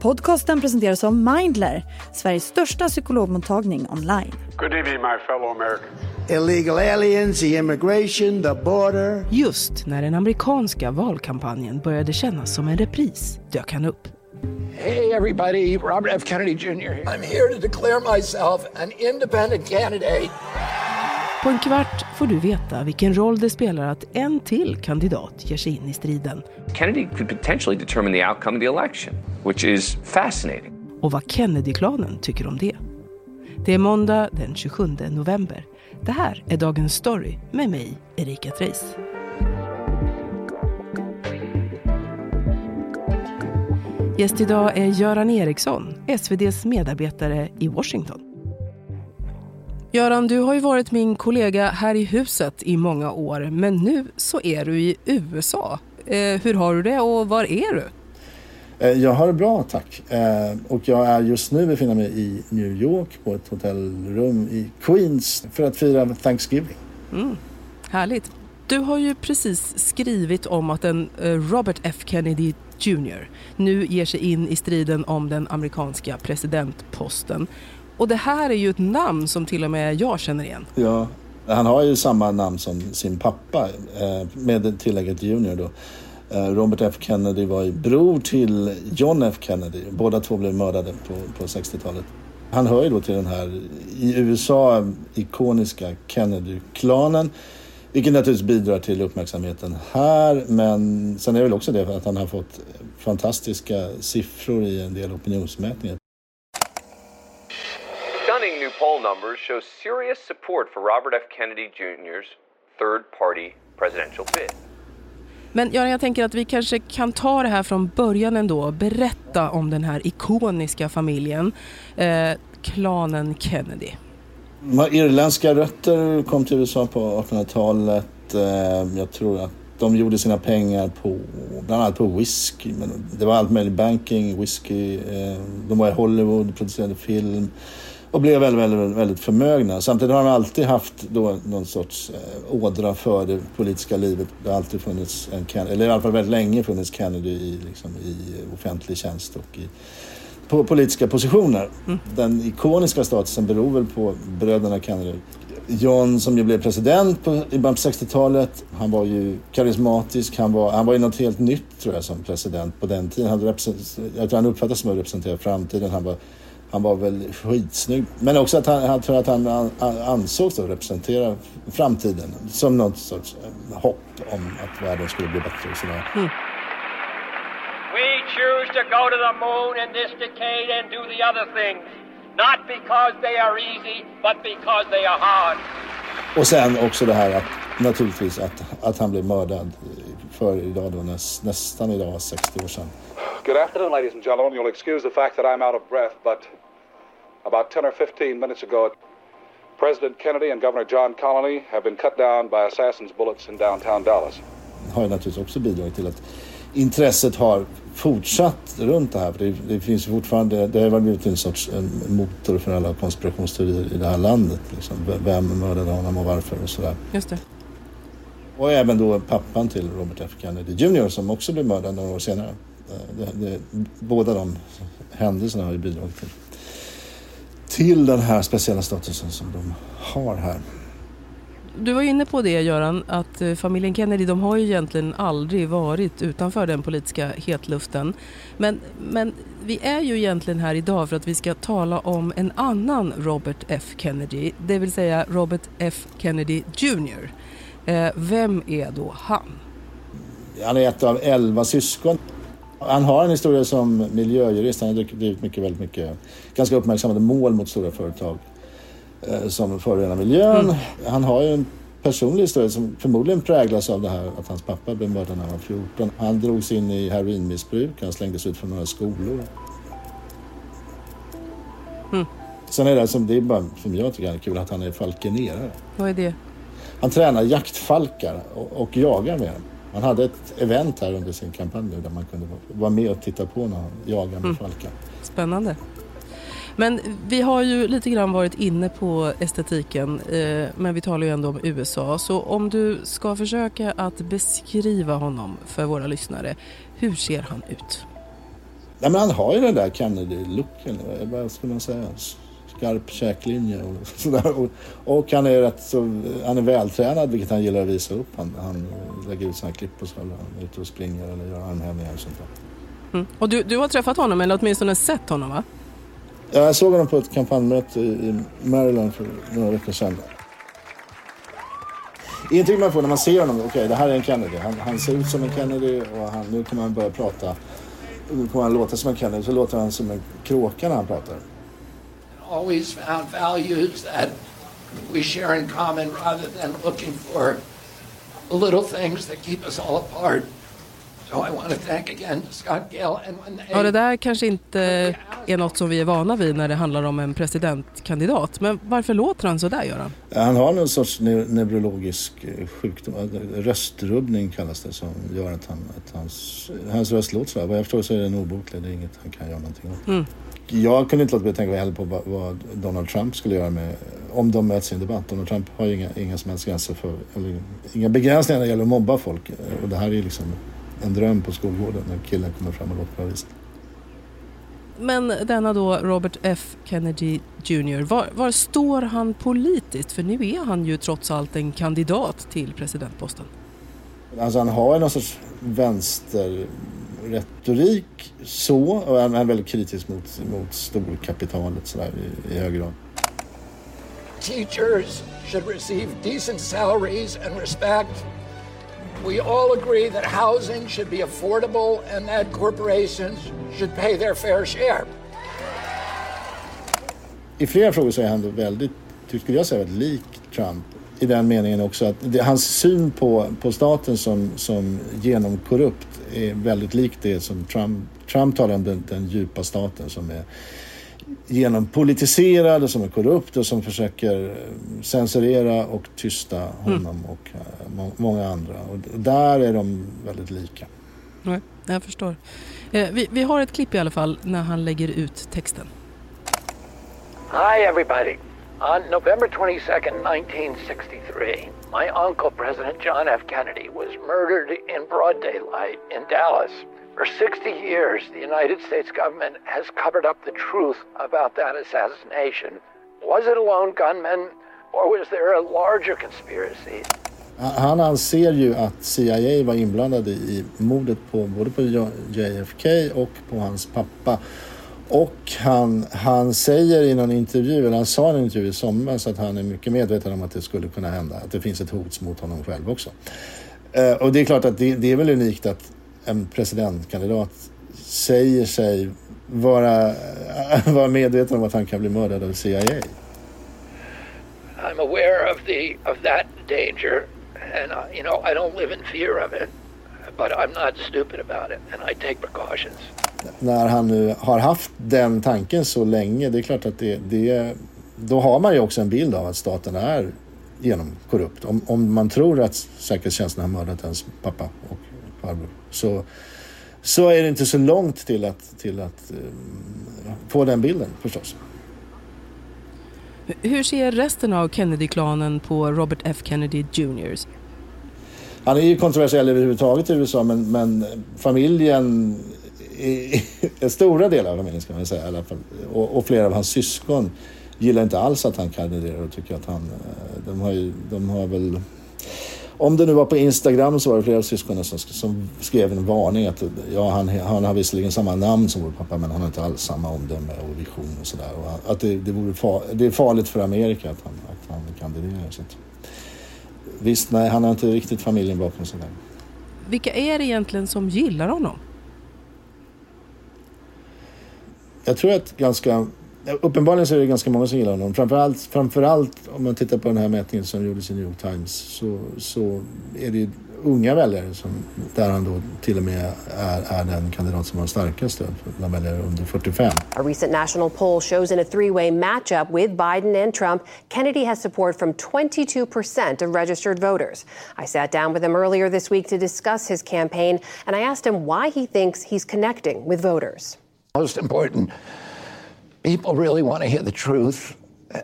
Podcasten presenteras av Mindler, Sveriges största psykologmottagning online. Good evening, my fellow Americans. illegal aliens, the immigration, the border. Just när den amerikanska valkampanjen började kännas som en repris dök han upp. Hey, everybody, Robert F. Kennedy Jr. I'm here to declare myself an independent candidate. På en kvart får du veta vilken roll det spelar att en till kandidat ger sig in i striden Kennedy could potentially determine the outcome of the election, which is fascinating. och vad Kennedy-klanen tycker om det. Det är måndag den 27 november. Det här är Dagens Story med mig, Erika Treijs. Gäst idag är Göran Eriksson, SVDs medarbetare i Washington. Göran, du har ju varit min kollega här i huset i många år, men nu så är du i USA. Eh, hur har du det och var är du? Eh, Jag har det bra tack. Eh, Och jag är just nu befinner mig i New York på ett hotellrum i Queens för att fira Thanksgiving. Härligt. Du har ju precis skrivit om att en Robert F Kennedy Jr nu ger sig in i striden om den amerikanska presidentposten. Och det här är ju ett namn som till och med jag känner igen. Ja, han har ju samma namn som sin pappa eh, med tillägget Junior då. Eh, Robert F Kennedy var ju bror till John F Kennedy. Båda två blev mördade på, på 60-talet. Han hör ju då till den här i USA ikoniska Kennedy-klanen. Vilket naturligtvis bidrar till uppmärksamheten här. Men sen är det väl också det för att han har fått fantastiska siffror i en del opinionsmätningar. Numbers show serious support for Robert F. Kennedy Jr.'s third party presidential bid. Men Göran, jag tänker att vi kanske kan ta det här från början ändå. Berätta om den här ikoniska familjen, eh, klanen Kennedy. Irländska rötter, kom till USA på 1800-talet. Eh, Jag tror att de gjorde sina pengar på bland annat på whisky. Men det var allt möjligt, banking, whisky. eh, De var i Hollywood, producerade film och blev väldigt, väldigt, väldigt förmögna. Samtidigt har de alltid haft då någon sorts eh, ådra för det politiska livet. Det har alltid funnits en Kennedy, eller i alla fall väldigt länge funnits Kennedy i, liksom, i offentlig tjänst och i på politiska positioner. Den ikoniska statusen beror väl på bröderna Kennedy. John som ju blev president på, i början på 60-talet. Han var ju karismatisk. Han var, han var ju något helt nytt tror jag som president på den tiden. Han jag tror han uppfattades som att representera framtiden. Han var, han var väl skitsnygg. Men också att han, jag tror att han an, an- ansågs att representera framtiden. Som något sorts eh, hopp om att världen skulle bli bättre och sådär. We choose to go to the moon in this decade and do the other things, not because they are easy, but because they are hard. Och sen också det här att naturligtvis att, att han blev mördad för idag då näs, nästan idag 60 år sedan. Good afternoon, ladies and gentlemen. You'll excuse the fact that I'm out of breath, but about 10 or 15 minutes ago, President Kennedy and Governor John Connolly have been cut down by assassins' bullets in downtown Dallas. Har ju naturligtvis också bidragit till att intresset har fortsatt runt det här. För det, det finns fortfarande, det har blivit en sorts en motor för alla konspirationsteorier i det här landet. Liksom. Vem mördade honom och varför och sådär. Just det. Och även då pappan till Robert F Kennedy Jr som också blev mördad några år senare. Det, det, båda de händelserna har ju bidragit till, till den här speciella statusen som de har här. Du var inne på det Göran, att eh, familjen Kennedy de har ju egentligen aldrig varit utanför den politiska hetluften. Men, men vi är ju egentligen här idag för att vi ska tala om en annan Robert F Kennedy, det vill säga Robert F Kennedy Jr. Eh, vem är då han? Han är ett av elva syskon. Han har en historia som miljöjurist. Han har drivit mycket, väldigt mycket ganska uppmärksammade mål mot stora företag eh, som förorenar miljön. Han har ju en personlig historia som förmodligen präglas av det här att hans pappa blev mördad när han var 14. Han drogs in i heroinmissbruk. Han slängdes ut från några skolor. Sen är det, som, det är bara som jag tycker är kul att han är falkenerare. Vad är det? Han tränar jaktfalkar och, och jagar med dem. Han hade ett event här under sin kampanj där man kunde vara med och titta på när han jagar med falkar. Spännande. Men vi har ju lite grann varit inne på estetiken, eh, men vi talar ju ändå om USA. Så om du ska försöka att beskriva honom för våra lyssnare, hur ser han ut? Nej, men han har ju den där Kennedy-looken. Vad ska man säga? Skarp käklinje och sådär. Och, och han är rätt så, han är vältränad vilket han gillar att visa upp. Han, han lägger ut sådana klipp och så. Han är ute och springer eller gör armhävningar och sånt där. Mm. Och du, du har träffat honom eller åtminstone sett honom va? Ja, jag såg honom på ett kampanjmöte i Maryland för några veckor sedan. Intryck man får när man ser honom, okej okay, det här är en Kennedy. Han, han, ser ut som en Kennedy och han, nu kan man börja prata. Nu kommer han låta som en Kennedy, så låter han som en kråka när han pratar. Always found values that we share in common rather than looking for little things that keep us all apart. So I want to thank again Scott Gale and when they... Ja, det där kanske inte är något som vi är vana vid när det handlar om en presidentkandidat. Men varför låter han så där, Göran? Han har någon sorts neurologisk eh, sjukdom, röstrubbning kallas det, som gör att, han, att hans, hans röst låter så här. Vad jag förstår så är den obotlig, det är inget han kan göra någonting åt. Mm. Jag kunde inte låta bli att tänka heller på vad, vad, Donald Trump skulle göra med, om de möts i en debatt. Donald Trump har ju inga, inga som helst gränser för, eller inga begränsningar när det gäller att mobba folk. Och det här är liksom en dröm på skolgården när killen kommer fram och låter på det viset. Men denna då Robert F Kennedy Jr, var, var, står han politiskt? För nu är han ju trots allt en kandidat till presidentposten. Alltså han har någon sorts vänsterretorik så och han är väldigt kritisk mot, mot storkapitalet sådär i, i hög grad. Teachers should receive decent salaries and respect We all agree that housing should be affordable and that corporations should pay their fair share. I flera frågor så är han väldigt, skulle jag säga, väldigt lik Trump i den meningen också att det, hans syn på, på staten som, som genomkorrupt är väldigt likt det som Trump, Trump talar om den, den djupa staten som är genompolitiserad och som är korrupt och som försöker censurera och tysta honom mm. och uh, många andra. Och där är de väldigt lika. Nej, jag förstår. Eh, vi, vi har ett klipp i alla fall när han lägger ut texten. Hi everybody. On November 22nd, 1963, my uncle, President John F. Kennedy, was murdered in broad daylight in Dallas. For 60 years, the United States government has covered up the truth about that assassination. Was it a lone gunman or was there a larger conspiracy? Han anser ju att CIA var inblandade i mordet på både på JFK och på hans pappa. Och han, han säger i någon intervju, eller han sa i en intervju i somras att han är mycket medveten om att det skulle kunna hända. Att det finns ett hot mot honom själv också. Eh, och det är klart att det, det är väl unikt att en presidentkandidat säger sig vara, vara medveten om att han kan bli mördad av CIA. I'm aware of the of that danger and uh, you know I don't live in fear of it but I'm not stupid about it and I take precautions. När han nu har haft den tanken så länge, det är klart att det, det då har man ju också en bild av att staten är genomkorrupt. Om, om man tror att säkerhetstjänsten har mördat ens pappa och farbror så, så är det inte så långt till att, till att um, få den bilden förstås. Hur ser resten av Kennedy-klanen på Robert F Kennedy Jr? Han är ju kontroversiell överhuvudtaget i USA men, men familjen, i, stora delar av familjen ska man säga i alla fall, och, och flera av hans syskon gillar inte alls att han kandiderar och tycker att han, eh, de har, ju, de har väl om det nu var på Instagram så var det flera syskon som, som skrev en varning att ja, han, han har visserligen samma namn som vår pappa men han har inte alls samma omdöme och vision och sådär. Att det, det, vore far, det är farligt för Amerika att han, att han kandiderar. Så att, visst, nej, han har inte riktigt familjen bakom sig där. Vilka är det egentligen som gillar honom? Jag tror att ganska Uppenbarligen så är det ganska många som gillar honom. Framförallt, framförallt om man tittar på den här mätningen som gjordes i New York Times så, så är det unga väljare som, där han då till och med är, är den kandidat som har starkast stöd bland väljare under 45. A recent national poll shows in a three-way matchup with Biden and Trump, Kennedy has support from 22% of registered voters. I sat down with him earlier this week to discuss his campaign and I asked him why he thinks he's connecting with voters. Most important people really want to hear the truth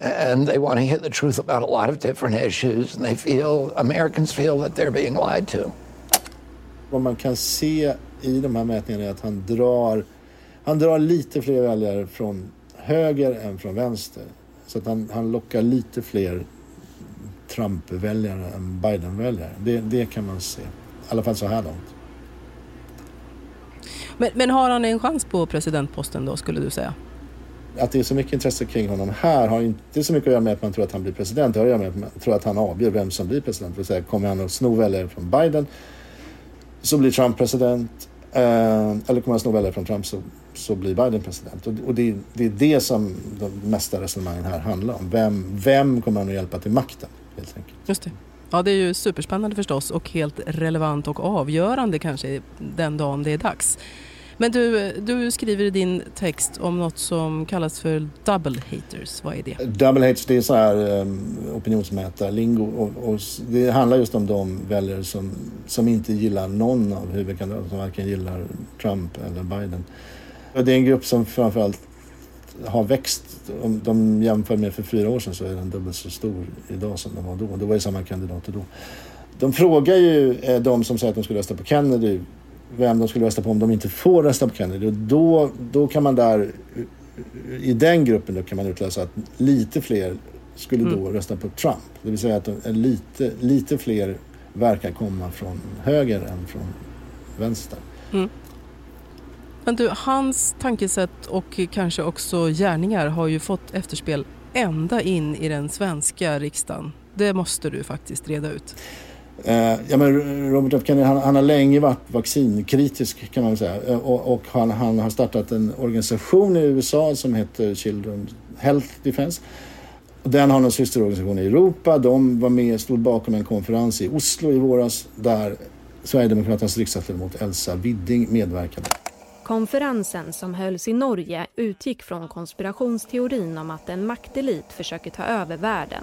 and they want to hear the truth about a lot of different issues and they feel Americans feel that they're being lied to. Vad man kan se i de här mätningarna är att han drar han drar lite fler väljare från höger än från vänster. Så att han, han lockar lite fler Trump-väljare än Biden-väljare. Det, det kan man se. I alla fall så här långt. Men, men har han en chans på presidentposten då, skulle du säga? Att det är så mycket intresse kring honom här har inte så mycket att göra med att man tror att han blir president. Det har att göra med att man tror att han avgör vem som blir president. Det vill säga, kommer han att sno väljare från Biden så blir Trump president. Eh, eller kommer han sno väljare från Trump så, så blir Biden president. Och, och det, det, är det som de mesta resonemangen här handlar om. Vem, vem kommer han att hjälpa till makten? Helt enkelt. Just det. Ja, det är ju superspännande förstås och helt relevant och avgörande kanske den dagen det är dags. Men du, du skriver i din text om något som kallas för double haters. Vad är det? Double haters, det är så här um, opinionsmätarlingo och, och det handlar just om de väljare som, som inte gillar någon av huvudkandidaterna, som varken gillar Trump eller Biden. Och Det är en grupp som framförallt har växt. Om de jämför med för fyra år sedan så är den dubbelt så stor idag som den var då. Det var ju samma kandidater då. De frågar ju eh, de som säger att de skulle rösta på Kennedy vem de skulle rösta på om de inte får rösta på Kennedy. Och då, då kan man där, i den gruppen då kan man utläsa att lite fler skulle då mm. rösta på Trump. Det vill säga att lite, lite fler verkar komma från höger än från vänster. Mm. Men du, hans tankesätt och kanske också gärningar har ju fått efterspel ända in i den svenska riksdagen. Det måste du faktiskt reda ut. Eh, ja, men Robert F Kennedy han, han, har länge varit vaccinkritisk kan man säga eh, och, och han, han, har startat en organisation i USA som heter Children Health Defense. Den har en systerorganisation i Europa. De var med, stod bakom en konferens i Oslo i våras där Sverigedemokraternas riksdagsledamot Elsa Widding medverkade. Konferensen som hölls i Norge utgick från konspirationsteorin om att en maktelit försöker ta över världen.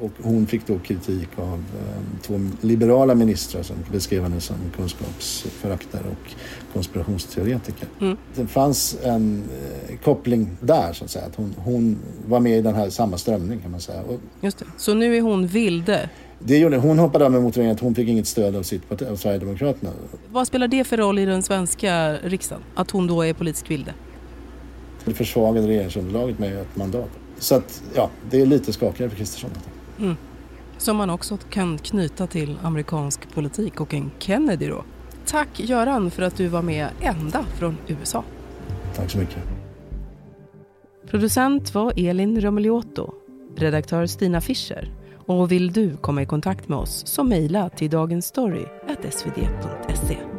Och hon fick då kritik av eh, två liberala ministrar som beskrev henne som kunskapsföraktare och konspirationsteoretiker. Mm. Det fanns en eh, koppling där så att säga. Att hon, hon, var med i den här samma strömning kan man säga. Och, Just det. Så nu är hon vilde? Det gjorde Hon hoppade av med motiveringen att hon fick inget stöd av, sitt parti, av Sverigedemokraterna. Vad spelar det för roll i den svenska riksdagen? Att hon då är politisk vilde? Det försvagade regeringsunderlaget med ett mandat. Så att, ja, det är lite skakigare för Kristersson. Mm. Som man också kan knyta till amerikansk politik och en Kennedy då. Tack Göran för att du var med ända från USA. Tack så mycket. Producent var Elin Romeliotto. Redaktör Stina Fischer. Och vill du komma i kontakt med oss så mejla till dagensstory.svd.se.